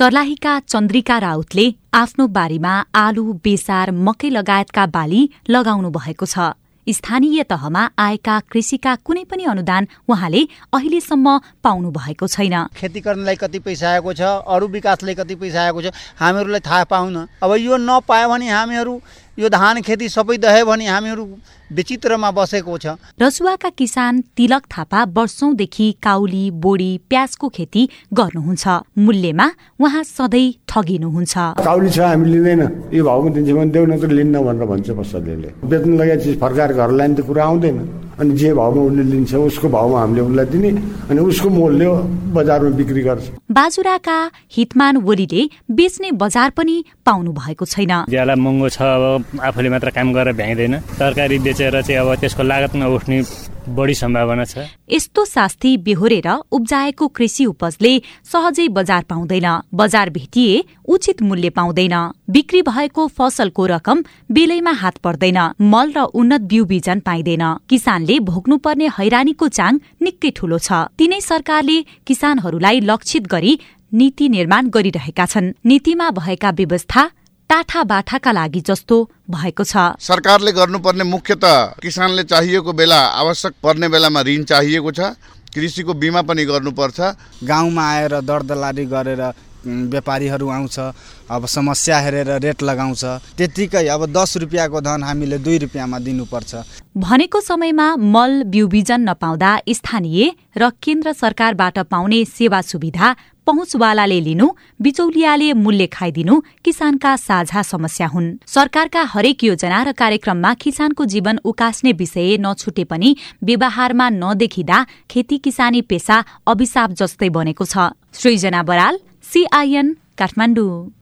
सर्लाहीका चन्द्रिका राउतले आफ्नो बारीमा आलु बेसार मकै लगायतका बाली लगाउनु भएको छ। स्थानीय तहमा आएका कृषिका कुनै पनि अनुदान उहाँले अहिलेसम्म पाउनु भएको छैन। खेती गर्नलाई कति पैसा आएको छ अरू विकासलाई कति पैसा आएको छ हामीहरूलाई थाहा पाउन। अब यो नपायो भने हामीहरू यो धान खेती सबै दह्यो भने हामीहरू विचित्रमा बसेको छ। रसुवाका किसान तिलक थापा वर्षौंदेखि काउली बोडी प्याजको खेती गर्नुहुन्छ। मूल्यमा उहाँ सधैँ ठगिनुहुन्छ। काउली छ हामी लिँदैन। यो भाउमा दिन्छ भने देऊ न त लिन्न भनेर भन्छ पसलले बेच्न लगाएको चिज फर्काएर घर लाने त कुरा आउँदैन। अनि जे भाउमा उसले लिन्छ उसको भाउमा हामीले उसलाई दिने अनि उसको मूल्य बजारमा बिक्री गर्छ बाजुराका हितमान ओलीले बेच्ने बजार पनि पाउनु भएको छैन ज्याला महँगो छ अब आफूले मात्र काम गरेर भ्याइँदैन तरकारी बेचेर चाहिँ अब त्यसको लागत नउठ्ने बढी सम्भावना छ। यस्तो शास्ति बेहोरेर उब्जाएको कृषि उपजले सहजै बजार पाउँदैन। बजार भेटिए उचित मूल्य पाउँदैन। बिक्री भएको फसलको रकम बेलैमा हात पर्दैन। मल र उन्नत बिउ बिजन पाइँदैन। किसानले भोग्नुपर्ने हैरानीको चाङ निकै ठूलो छ। तिनै सरकारले किसानहरूलाई लक्षित गरी नीति निर्माण गरिरहेका छन्। नीतिमा भएका व्यवस्था टाठा बाठाका लागि जस्तो भएको छ। सरकारले गर्नुपर्ने मुख्य त किसानले चाहिएको बेला आवश्यक पर्ने बेलामा ऋण चाहिएको छ कृषिको बिमा पनि गर्नुपर्छ गाउँमा आएर दरदलारी गरेर व्यापारीहरू आउँछ अब समस्या हेरेर रेट लगाउँछ त्यत्तिकै अब दस रुपियाँको धन हामीले दुई रुपियाँमा दिनुपर्छ। भनेको समयमा मल बिउ बिजन नपाउँदा स्थानीय र केन्द्र सरकारबाट पाउने सेवा सुविधा पहुँचवालाले लिनु बिचौलियाले मूल्य खाइदिनु किसानका साझा समस्या हुन्। सरकारका हरेक योजना र कार्यक्रममा किसानको जीवन उकास्ने विषय नछुटे पनि व्यवहारमा नदेखिँदा खेती किसानी पेसा अभिशाप जस्तै बनेको छ। सृजना बराल Si Ayan, Kathmandu.